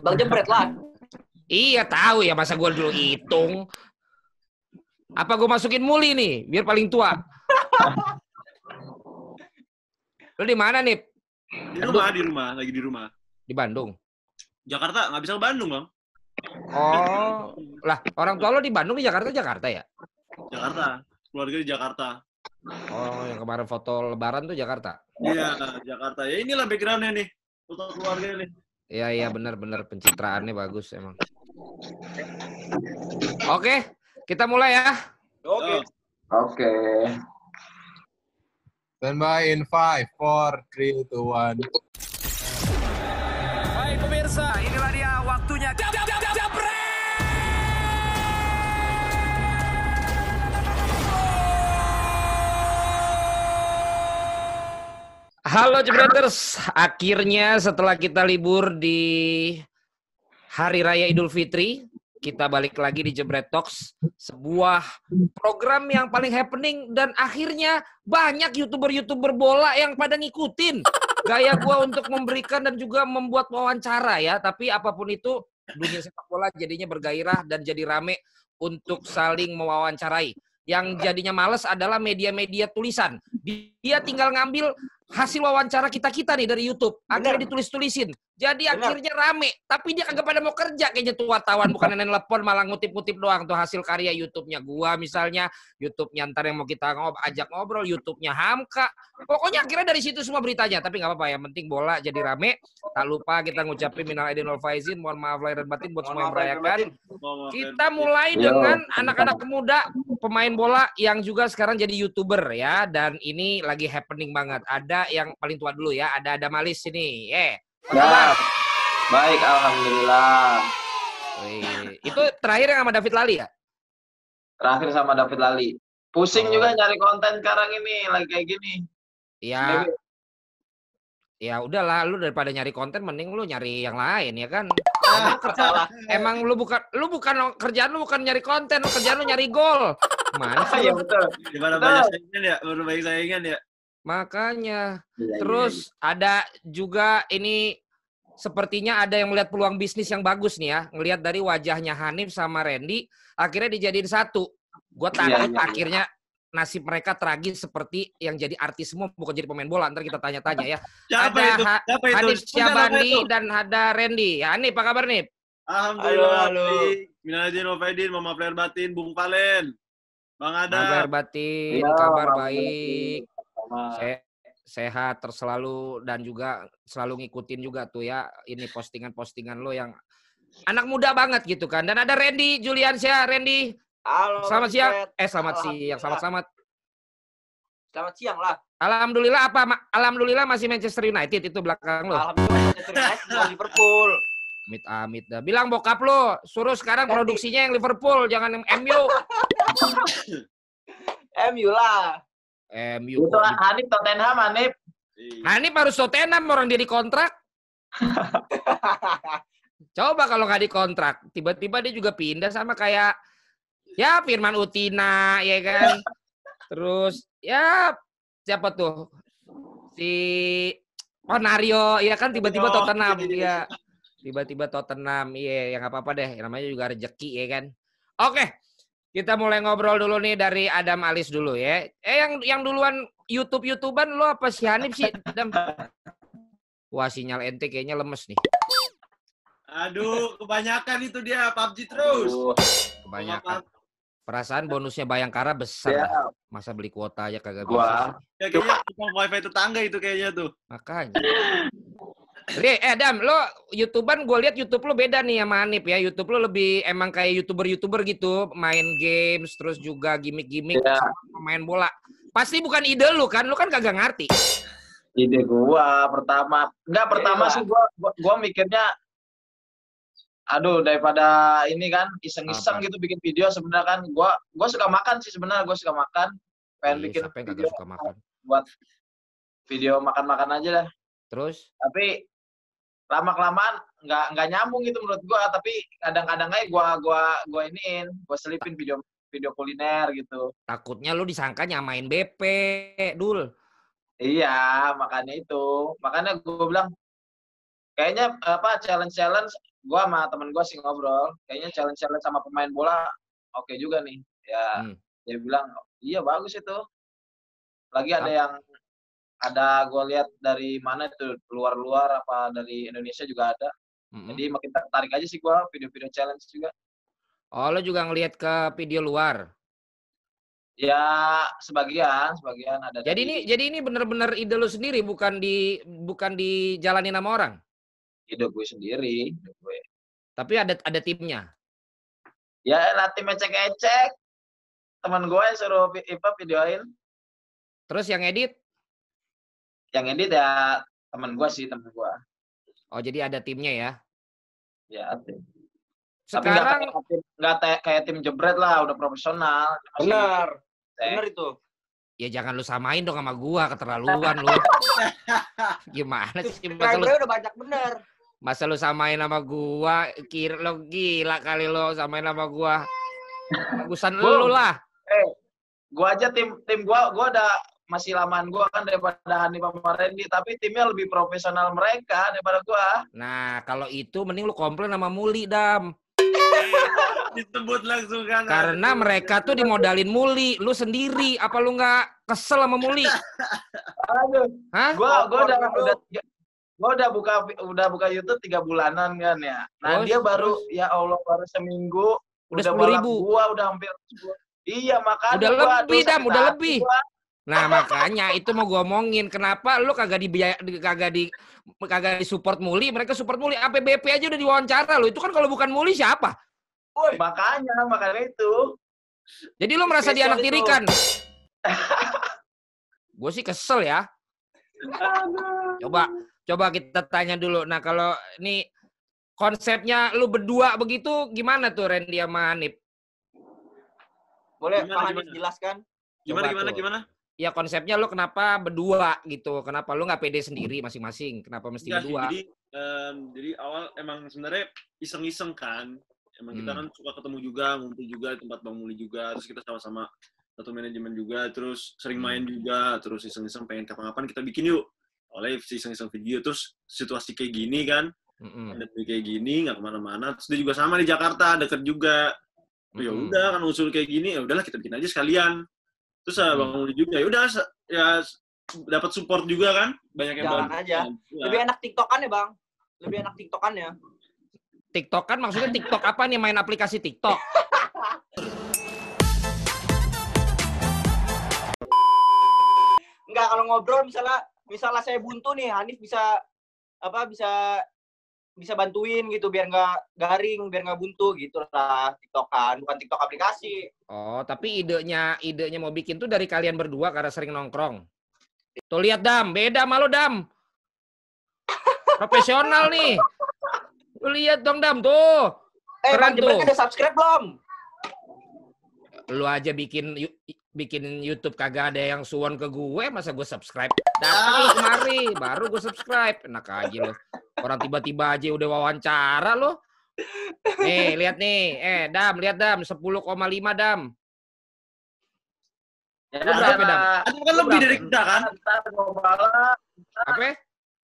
Bang Jebret lah. Iya tahu ya masa gue dulu hitung. Apa gue masukin muli nih biar paling tua? Lu di mana nih? Di rumah, di rumah, lagi di rumah. Di Bandung. Jakarta nggak bisa ke Bandung bang. Oh, lah orang tua lo di Bandung di Jakarta Jakarta ya? Jakarta, keluarga di Jakarta. Oh, yang kemarin foto Lebaran tuh Jakarta. Iya, Jakarta. Ya inilah backgroundnya nih, foto keluarga nih. Iya iya benar-benar pencitraannya bagus emang. Oke, kita mulai ya. Oke. Oke. Stand by in 5, 4, 3, 2, 1. Halo Jebreters, akhirnya setelah kita libur di Hari Raya Idul Fitri, kita balik lagi di Jebret Talks, sebuah program yang paling happening dan akhirnya banyak youtuber-youtuber bola yang pada ngikutin gaya gua untuk memberikan dan juga membuat wawancara ya. Tapi apa pun itu, dunia sepak bola jadinya bergairah dan jadi rame untuk saling mewawancarai. Yang jadinya males adalah media-media tulisan. Dia tinggal ngambil hasil wawancara kita-kita nih dari YouTube. Akhirnya ditulis-tulisin. Jadi Benar. akhirnya rame. Tapi dia kagak pada mau kerja kayaknya tuh wartawan. Bukan nenek telepon malah ngutip-ngutip doang tuh hasil karya YouTube-nya gua misalnya. YouTube-nya ntar yang mau kita ngob ajak ngobrol. YouTube-nya Hamka. Pokoknya akhirnya dari situ semua beritanya. Tapi nggak apa-apa yang penting bola jadi rame. Tak lupa kita ngucapin minal aidin wal faizin. Mohon maaf lahir dan batin buat semua yang merayakan. Kita mulai dengan anak-anak muda pemain bola yang juga sekarang jadi youtuber ya dan ini lagi happening banget. Ada yang paling tua dulu ya, ada Adam Alis sini. Eh, kabar? Ya. Baik, alhamdulillah. Wih, itu terakhir yang sama David Lali ya? Terakhir sama David Lali. Pusing Oh. juga nyari konten sekarang ini, lagi kayak gini. Ya, ya udahlah lu daripada nyari konten mending lu nyari yang lain ya kan. Emang, kerja- emang lu bukan lu bukan kerjaan lu bukan nyari konten, lu kerjaan lu nyari gol. Mana sih? Iya betul. Gimana Betul. banyak saingan ya? Baru banyak saingan ya? Makanya Iya, Terus ada juga ini sepertinya ada yang melihat peluang bisnis yang bagus nih ya. Ngelihat dari wajahnya Hanif sama Randy, akhirnya dijadiin satu. Gue takut Iya, iya, iya. akhirnya nasib mereka tragis seperti yang jadi artis semua bukan jadi pemain bola. Ntar kita tanya-tanya ya. Siapa Ada itu? Ha- Siapa itu? Hanif Siapa Syabani dan ada Randy. Ya Hanif, apa kabar nih? Alhamdulillah. Halo, halo. Minal maaf lahir batin, Bung Palen. Bang Kabar Adam. batin, Iya, kabar Bang baik. Se- sehat terselalu dan juga selalu ngikutin juga tuh ya ini postingan-postingan lo yang anak muda banget gitu kan. Dan ada Randy Juliansyah, Randy. Halo. Selamat Bang siang. Eh selamat siang, selamat selamat. Selamat siang lah. Alhamdulillah apa? Ma- Alhamdulillah masih Manchester United itu belakang lo. Alhamdulillah Manchester United Liverpool. Amit amit dah. Bilang bokap lo suruh sekarang Ganti. produksinya yang Liverpool, jangan yang MU. MU lah. MU. Itu Hanif Tottenham, Hanif. Iya. Hanif harus Tottenham orang dia dikontrak. Coba kalau nggak dikontrak, tiba-tiba dia juga pindah sama kayak ya Firman Utina, ya kan. Terus ya siapa tuh si Onario, ya kan tiba-tiba Tottenham, iya. ya tiba-tiba Tottenham, iya yang apa apa deh, namanya juga rezeki ya kan. Oke, kita mulai ngobrol dulu nih dari Adam Alis dulu ya. Eh yang yang duluan YouTube YouTuber lo apa si Hanif sih? Adam? Wah sinyal ente kayaknya lemes nih. Aduh, kebanyakan itu dia PUBG terus. Aduh, Kebanyakan. Perasaan bonusnya Bayangkara besar. Ya. dah. Masa beli kuota aja kagak bisa. Ya, kayaknya wifi tetangga itu kayaknya tuh. Makanya. Ri, eh Dam, lo YouTuber gue lihat YouTube lo beda nih sama Hanif ya. YouTube lo lebih emang kayak YouTuber-YouTuber gitu, main games terus juga gimmick-gimmick sama main bola. Pasti bukan ide lu kan, lu kan kagak ngerti. ide gua pertama. Enggak, pertama Iya. sih gua, gua gua mikirnya aduh daripada ini kan iseng-iseng gitu bikin video sebenarnya kan gua gua suka makan sih sebenarnya gua suka makan pengen Iya, bikin video kagak suka makan. buat video makan-makan aja dah Terus tapi lama kelamaan nggak nggak nyambung gitu menurut gua. Tapi kadang-kadang aja gua gua gua iniin gua selipin video video kuliner gitu. Takutnya lu disangka nyamain BP, Dul. iya makanya itu. Makanya gua bilang kayaknya apa challenge challenge gue sama temen gue sih ngobrol. Kayaknya challenge challenge sama pemain bola oke juga nih. Ya Hmm. dia bilang iya bagus itu. Lagi ada yang ada gue lihat dari mana itu luar-luar apa dari Indonesia juga ada Mm-mm. jadi makin tertarik aja sih gue video-video challenge juga Oh, lo juga ngelihat ke video luar. ya sebagian sebagian ada Jadi dari ini jadi ini bener-bener ide lo sendiri bukan di bukan dijalanin sama orang. hidup gue sendiri hidup gue Tapi ada ada timnya. ya nanti ecek-ecek teman gue suruh apa videoin Terus yang edit yang edit ya teman gue sih teman gue Oh, jadi ada timnya ya. ya tim. Sekarang kayak tim nggak kayak kayak tim jebret lah udah profesional ecek. Bener itu. ya jangan lu samain dong sama gua keterlaluan lu. Gimana sih masa lu udah banyak bener. masa lu samain sama gua kira lo gila kali lo samain sama gua. Bagusan lu lah. gua aja tim tim gua gua udah masih lamaan gua kan daripada Hanif sama Randy tapi timnya lebih profesional mereka daripada gua Nah, kalau itu mending lu komplain sama Muli, Dam. Disebut langsung kan. Karena mereka tuh dimodalin Muli, lu sendiri. Apa lu nggak kesel sama Muli? aduh Hah? gua gua udah udah gua udah buka udah buka YouTube tiga bulanan kan ya nah Terus, dia baru ya Allah baru seminggu Udah balap 10.000. gua udah hampir 10. iya makanya Udah gua, lebih, aduh, Dam, udah lebih. gua. Nah, makanya itu mau gua omongin. Kenapa lu kagak dibiaya di- kagak di kagak di support Muli, mereka support Muli. APBP aja udah diwawancara lu. Itu kan kalau bukan Muli siapa? Woi, makanya makanya itu Jadi lu merasa Spesial itu. dianaktirikan. Gue sih kesel ya. Coba coba kita tanya dulu. Nah, kalau ini konsepnya lu berdua begitu gimana tuh Randy sama Hanif? boleh Gimana, Pak Hanif gimana? jelaskan? Gimana Coba gimana tuh. gimana? Ya konsepnya lu kenapa berdua gitu? Kenapa lu nggak pede sendiri masing-masing? Kenapa mesti sih, berdua? jadi em, jadi awal emang sebenarnya iseng-iseng kan. Emang kita Hmm. kan suka ketemu juga, ngumpul juga di tempat Bang Muli juga, terus kita sama-sama satu manajemen juga, terus sering Hmm. main juga, terus iseng-iseng pengen kapan-kapan kita bikin yuk. Oleh iseng-iseng video, terus situasi kayak gini kan, pandemi kayak gini nggak ke mana-mana, terus dia juga sama di Jakarta, deket juga. Ya Mm-mm. udah kan usul kayak gini, ya udahlah kita bikin aja sekalian. Terus Hmm. Bang Muli juga, ya udah ya dapat support juga kan, banyak yang Jalan bantu. aja. Ya. Lebih enak TikTokan ya, Bang? Lebih enak TikTokan ya? TikTok kan maksudnya TikTok apa nih main aplikasi TikTok? Enggak, kalau ngobrol misalnya misalnya saya buntu nih, Hanif bisa apa bisa bisa bantuin gitu biar nggak garing, biar nggak buntu gitu lah TikTokan, bukan TikTok aplikasi. Oh, tapi idenya idenya mau bikin tuh dari kalian berdua karena sering nongkrong. Tuh lihat Dam, beda sama lo Dam. Profesional nih. Lu lihat dong Dam tuh. Eh, Keren Bang tuh. udah subscribe belum? Lu aja bikin bikin YouTube kagak ada yang suon ke gue, masa gue subscribe? Datang lu kemari, baru gue subscribe. Enak aja lo. Orang tiba-tiba aja udah wawancara lo. Nih, lihat nih. Eh, Dam, lihat Dam, 10,5 Dam. ya, Lu berapa, Dam? Adam kan lebih dari kita kan? Apa?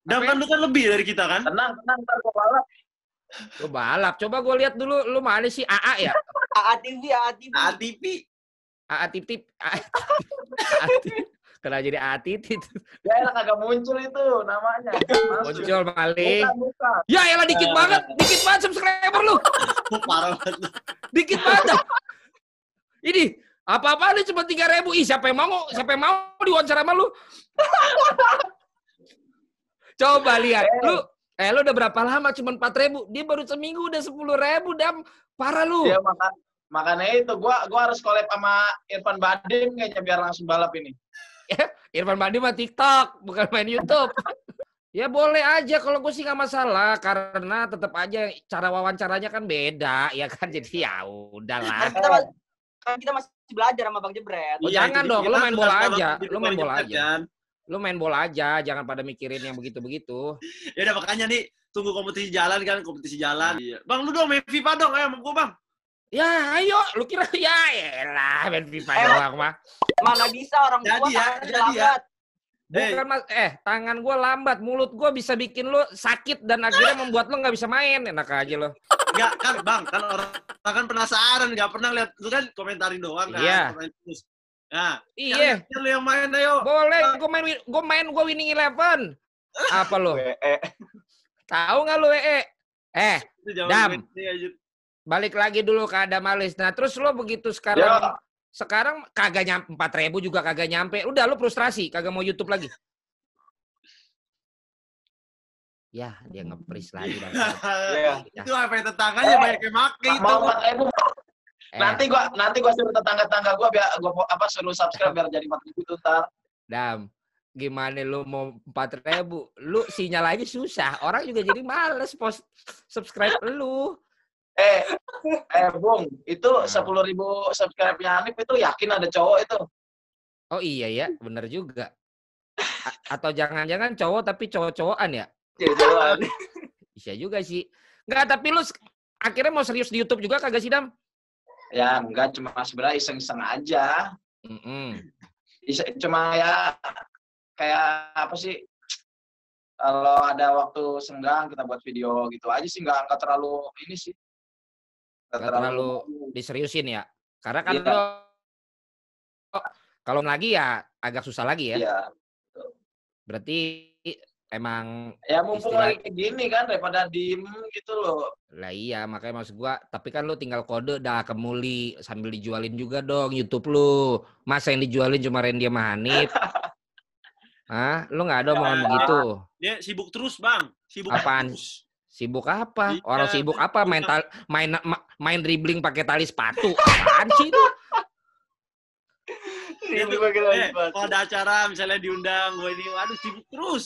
Dam kan lu kan lebih dari kita kan? tenang tenang ntar gua balap Lu balap. Coba gue lihat dulu, lu mana sih AA ya? AA TV, AA TV. AA tip tip. Kena jadi AA titit. ya enak agak muncul itu namanya Masuk. Muncul bukan bukan Ya elah dikit banget, dikit banget subscriber lu. Parah banget. Dikit banget. dah. Ini apa-apa nih cuma tiga ribu. Ih siapa yang mau? Siapa yang mau diwawancara sama lu? Coba lihat, lu eh lu udah berapa lama cuma empat ribu? Dia baru seminggu udah sepuluh ribu dam. Parah lu. dia makan makanya itu gua gua harus collab sama Irfan Badim kayaknya biar langsung balap ini Irfan Bandi mah TikTok, bukan main YouTube. ya boleh aja kalau gue sih nggak masalah karena tetap aja cara wawancaranya kan beda ya kan jadi ya udahlah. Kan kita, mas- kan kita masih belajar sama Bang Jebret. Oh, Iya, jangan dong, lu main bola aja, di lu main bola aja. kan? Lu main bola aja, jangan pada mikirin yang begitu-begitu. Ya udah makanya nih tunggu kompetisi jalan kan, kompetisi jalan. Iya. Bang lu dong main FIFA dong, ayo sama gua Bang. Ya ayo, lu kira ya elah main FIFA Eh, doang mah. Mana bisa orang tua Jadi ya, tangannya jadi ya. lambat. Bukan mas, eh tangan gue lambat, mulut gue bisa bikin lu sakit dan akhirnya membuat lu nggak bisa main. Enak aja lo. Enggak kan bang, kan orang orang kan penasaran, nggak pernah lihat, lu kan komentarin doang kan. Iya. terus. Nah, Iya, kan lu yang main ayo. boleh. Gue main, gue main, gue winning eleven. Apa lo? WE. Tahu nggak lu eh? Eh, jangan Dam. Balik lagi dulu ke Adam Alis. Nah, terus lo begitu Ya, sekarang sekarang kagak nyampe empat ribu juga kagak nyampe. Udah lu frustrasi, kagak mau YouTube lagi. Ya, dia nge-freeze lagi. Bang. Iya. Itu apa yang tetangganya banyak yang make itu. mau empat ribu Eh, nanti gua nanti gua suruh tetangga tetangga gua biar gua apa suruh subscribe biar jadi empat ribu tuh ntar Dam, gimana lu mau empat ribu? Lu sinyal aja susah. Orang juga jadi males post subscribe lu. Eh eh bung itu Nah. sepuluh ribu subscribe nya Hanif itu yakin ada cowok itu Oh iya ya, bener juga. A- atau jangan-jangan cowok tapi cowok-cowokan ya? Jalan. Bisa juga sih. Enggak, tapi lu akhirnya mau serius di YouTube juga kagak sih, Dam? ya enggak cuma sebenarnya iseng-iseng aja Mm-mm. Isa- cuma ya kayak apa sih kalau ada waktu senggang kita buat video gitu aja sih nggak nggak terlalu ini sih nggak terlalu diseriusin ya. Karena kan Iya. lo kalau lagi ya agak susah lagi ya. Iya. Berarti emang ya mumpung Istilah- lagi kayak gini kan daripada diem gitu loh lah iya makanya maksud gua tapi kan lu tinggal kode dah ke Muli sambil dijualin juga dong YouTube lu. Masa yang dijualin cuma Randy sama Hanif? Hah? Lu nggak ada omongan Ya. begitu? Dia sibuk terus, Bang. Sibuk Apaan? terus. Sibuk apa? Iya, Orang sibuk apa? punya- Main tal- main ma- main dribbling pakai tali sepatu. Apaan sih itu? Tuh, pakai eh, sepatu. kalau ada acara misalnya diundang gue ini, aduh sibuk terus.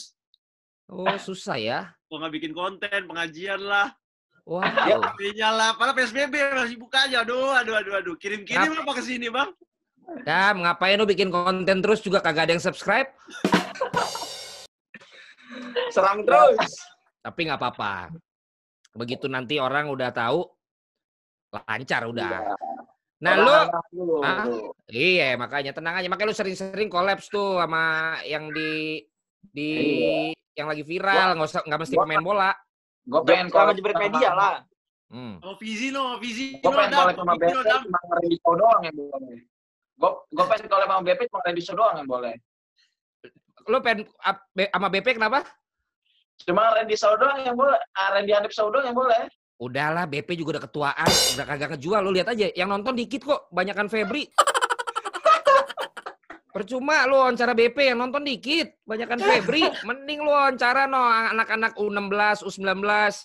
Oh, susah ya. Kok nggak bikin konten, pengajian lah, Wow. ininya lah. Padahal PSBB masih buka aja. Aduh, aduh, aduh, aduh. Kirim-kirim apa ke sini, Bang? Dam, ngapain lu bikin konten terus juga kagak ada yang subscribe? Serang terus. Tapi nggak apa-apa. Begitu nanti orang udah tahu, lancar udah. Nah, lu. Hah? Iya, makanya tenang aja. Makanya lu sering-sering kolaps tuh sama yang di di yang lagi viral, nggak usah nggak mesti Gua- pemain bola. gue pengen Sama collab jebret sama- media lah. Hmm. Oh, Vizi no, Vizi Gue pengen collab sama BP cuma Randy Show doang yang boleh. Gue gue pengen collab sama BP cuma Randy Show doang yang boleh. Lu pengen sama BP kenapa? Cuma Randy Show doang yang boleh. Ah, Randy Hanif Show doang yang boleh. Udahlah, BP juga udah ketuaan, udah kagak ngejual. Lu lihat aja, yang nonton dikit kok, banyakan Febri. Percuma lu wawancara BP yang nonton dikit, banyakan Febri. Mending lu wawancara no anak-anak U16, U19,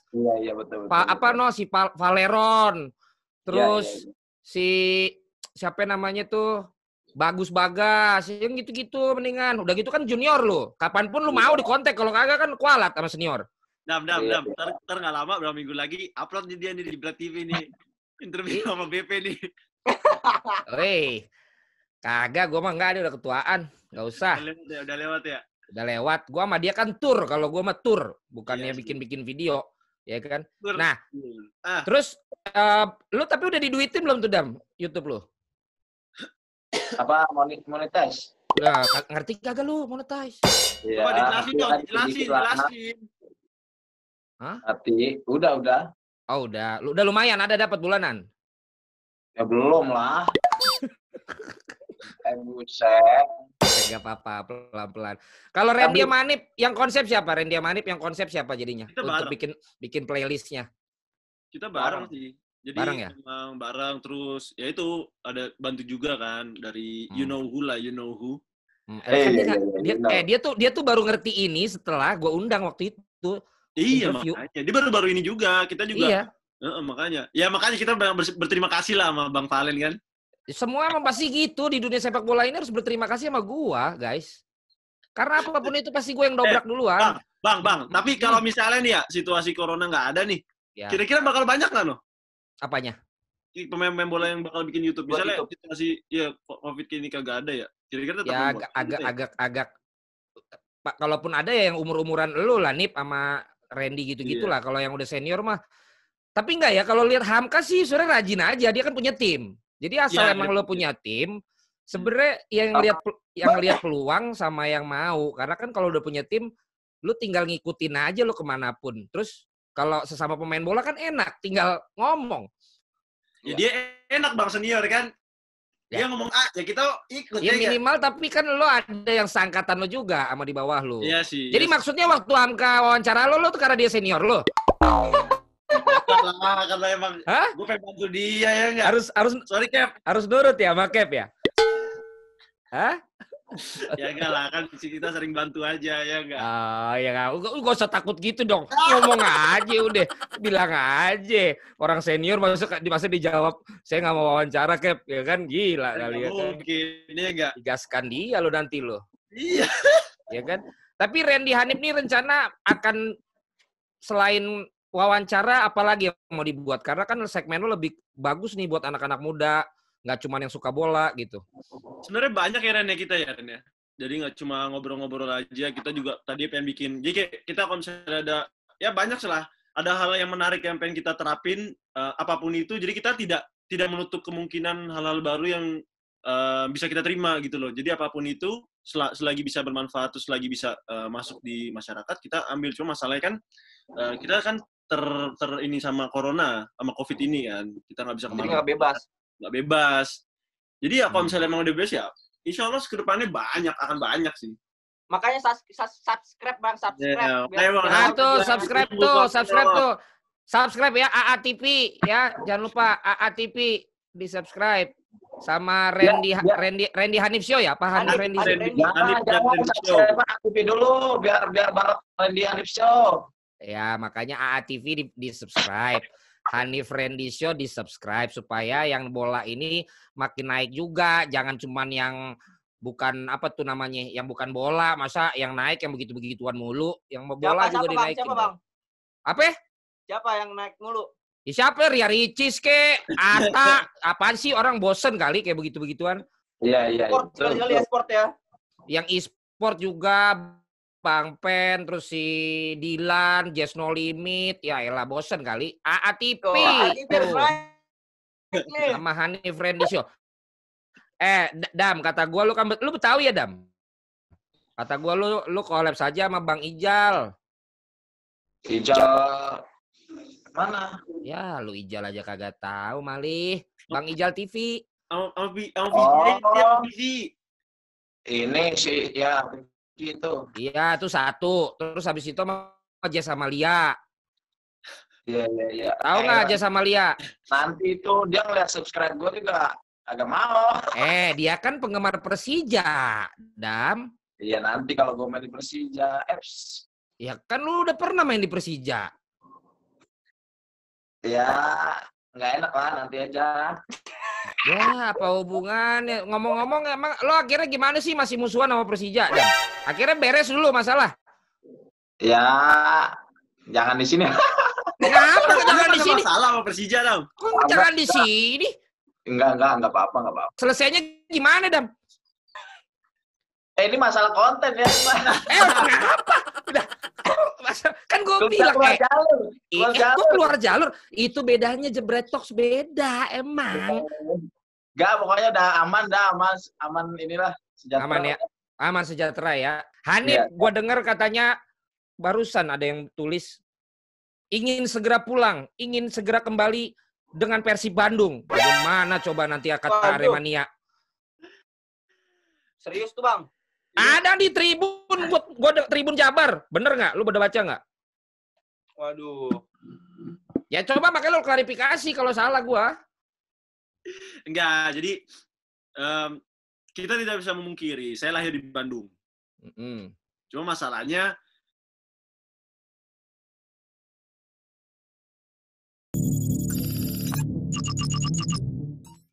Iya iya betul. Pa- betul, apa betul. no si Val- Valeron. Terus Iya, iya, si siapa namanya tuh Bagus Bagas, yang gitu-gitu mendingan. Udah gitu kan junior lu. Kapan pun lu mau di kontak, kalau kagak kan kualat sama senior. Dam, dam, Iya, dam. Ntar, ntar nggak lama, berapa minggu lagi, upload nih dia nih di Black TV nih. Interview sama BP nih. Weh, kagak, gua mah enggak dia udah ketuaan. Nggak usah, Udah lewat ya, udah lewat ya. udah lewat. Gua sama dia kan tur, kalau gua mah tur, bukannya Iya bikin-bikin video, ya kan. Tur. Nah. ah, Terus eh, lu tapi udah diduitin belum tuh Dam YouTube lu? Apa monetize? Nah, ngerti kagak lu monetize? Iya. coba dijelasin dong, jelasin, lah. jelasin. Hati. Udah udah. Oh udah, lu udah lumayan ada dapat bulanan. Ya belum lah. eh buset. Enggak apa-apa, pelan-pelan. Kalau Randy Hanif, yang konsep siapa? Randy Hanif yang konsep siapa jadinya? Kita Untuk bareng. bikin bikin playlistnya. Kita bareng sih. Jadi Bareng ya? emang bareng terus ya itu ada bantu juga kan dari you Hmm. know who lah, you know who. Hmm, Eh, kan dia, iya, iya, dia, eh, dia tuh dia tuh baru ngerti ini setelah gue undang waktu itu. Iya Interview. makanya. Dia baru-baru ini juga. Kita juga. Iya. Heeh, makanya. Ya makanya kita ber- ber- berterima kasih lah sama Bang Valen kan. Semua emang pasti gitu di dunia sepak bola ini harus berterima kasih sama gua, guys. Karena apa pun itu pasti gue yang dobrak duluan. Bang, bang. Tapi Hmm. kalau misalnya nih ya situasi corona nggak ada nih, Ya. kira-kira bakal banyak nggak no? Apanya? Pemain-pemain bola yang bakal bikin YouTube. Buat Misalnya YouTube. situasi ya COVID ini kagak ada ya. Kira-kira tetap Ya agak agak ya? agak agak Pak kalaupun ada ya yang umur-umuran lu lah Nip sama Randy Iya. lah kalau yang udah senior mah. Tapi enggak ya kalau lihat Hamka sih sebenarnya rajin aja dia kan punya tim. Jadi asal Iya, emang dia lo punya punya tim sebenarnya yang lihat yang lihat peluang sama yang mau karena kan kalau udah punya tim lu tinggal ngikutin aja lu ke mana pun terus kalau sesama pemain bola kan enak tinggal ngomong Ya dia enak bang senior kan. Dia Ya. ngomong A, ya kita ikut ya ya. nggak? minimal tapi kan lo ada yang sangkatan lo juga sama di bawah lo Iya sih. jadi yes. maksudnya waktu Hamka wawancara lo lo tuh karena dia senior lo lah karena emang Hah? gue pengen bantu dia ya enggak. harus harus Sorry Cap. harus nurut ya sama Cap ya Hah? Ya enggak lah kan kita sering bantu aja ya enggak. Ah, ya nggak, Nggak- nggak usah takut gitu dong. Ngomong aja udah, bilang aja. Orang senior masa di masa dijawab, saya nggak mau wawancara Cap, ya kan gila kali ya. Enggak kan. mungkin ya enggak. Digaskan dia lo nanti lo, Iya. ya kan. Tapi Randy Hanif nih rencana akan selain wawancara apalagi yang mau dibuat karena kan segmen lo lebih bagus nih buat anak-anak muda nggak cuma yang suka bola gitu Sebenarnya banyak ya Ren ya kita ya Ren ya. Jadi nggak cuma ngobrol-ngobrol aja, kita juga tadi pengen bikin. Jadi kayak kita kalau misalnya ada ya banyak lah ada hal yang menarik yang pengen kita terapin eh, apa pun itu. Jadi kita tidak tidak menutup kemungkinan hal-hal baru yang eh, bisa kita terima gitu loh. Jadi apa pun itu sel- selagi bisa bermanfaat terus selagi bisa eh, masuk di masyarakat kita ambil. Cuma masalahnya kan eh, kita kan ter, ter ini sama corona sama covid ini kan kita nggak bisa Jadi ke mana nggak bebas. Nggak bebas. Jadi ya kalau Hmm. misalnya emang udah bebas ya, insya Allah ke depannya banyak akan banyak sih. Makanya sus- sus- subscribe bang, subscribe. Ya, Biar- biar- Nah Nah, tuh subscribe tuh, subscribe tuh. Subscribe ya AA TV ya. Jangan lupa AA TV di subscribe sama Randy ya. Randy Randy Hanif Show ya, Pak Hanif Hanif, Randy. Hanif. Randy, Jangan, Hanif Randy Show. aktifin dulu biar biar bareng Randy Hanif Show. Ya, makanya AA TV di, di subscribe. Hanif Randy Show di subscribe supaya yang bola ini makin naik juga. Jangan cuman yang bukan apa tuh namanya, yang bukan bola, masa yang naik yang begitu-begituan mulu, yang bola Siapa, juga siapa bang? dinaikin. Siapa dong. bang? Apa? ya? Siapa yang naik mulu? Ya, siapa? Ria Ricis ke? Ata? Apaan sih orang bosen kali kayak begitu-begituan? Iya iya. Sport, sekali-sekali ya sport ya. Yang e-sport juga Bang Pen, terus si Dilan, Jazz No Limit, ya elah bosen kali. AA TV. Tuh, ini biar tuh. naik nih. sama Hanif. Eh, Dam, kata gua lu kan lu Betawi ya, Dam? Kata gua lu lu collab saja sama Bang Ijal. Hijau mana? Ya, lu Ijal aja kagak tahu malih. Bang Ijal TV. Oh. Ini sih ya gitu. Iya, itu satu. Terus habis itu sama Jess sama Lia. Iya iya iya. Tahu nggak Eh, Jess sama Lia? Nanti itu dia ngeliat subscribe gue juga agak mau. Eh, dia kan penggemar Persija, Dam. Iya nanti kalau gue main di Persija, Eps. Ya kan lu udah pernah main di Persija. Ya nggak enak lah nanti aja. Ya, apa hubungannya? Ngomong-ngomong emang lo akhirnya gimana sih masih musuhan sama Persija? Dam? Akhirnya beres dulu masalah. Ya jangan di sini. Kenapa jangan di sini? masalah sama Persija, Dam. Kok jangan di sini? enggak enggak enggak apa-apa enggak apa-apa. Selesainya gimana, Dam? Eh ini masalah konten ya. Eh, kenapa? Udah. Kan gue bilang, keluar eh, jalur. keluar eh, jalur. kok keluar jalur? Itu bedanya Jebret Talks beda, emang. Enggak, pokoknya udah aman dah, aman, aman inilah sejahtera. Aman ya? Aman sejahtera ya. Hanif, Iya. gue dengar katanya barusan ada yang tulis ingin segera pulang, ingin segera kembali dengan Persib Bandung. Bagaimana coba nanti kata. Aremania? Serius tuh bang? Ada di Tribun, buat gua Tribun Jabar. Bener nggak? Lu udah baca nggak? Waduh. Ya coba makanya lu klarifikasi kalau salah gua. Enggak, jadi em, kita tidak bisa memungkiri. Saya lahir di Bandung. Mm-mm. Cuma masalahnya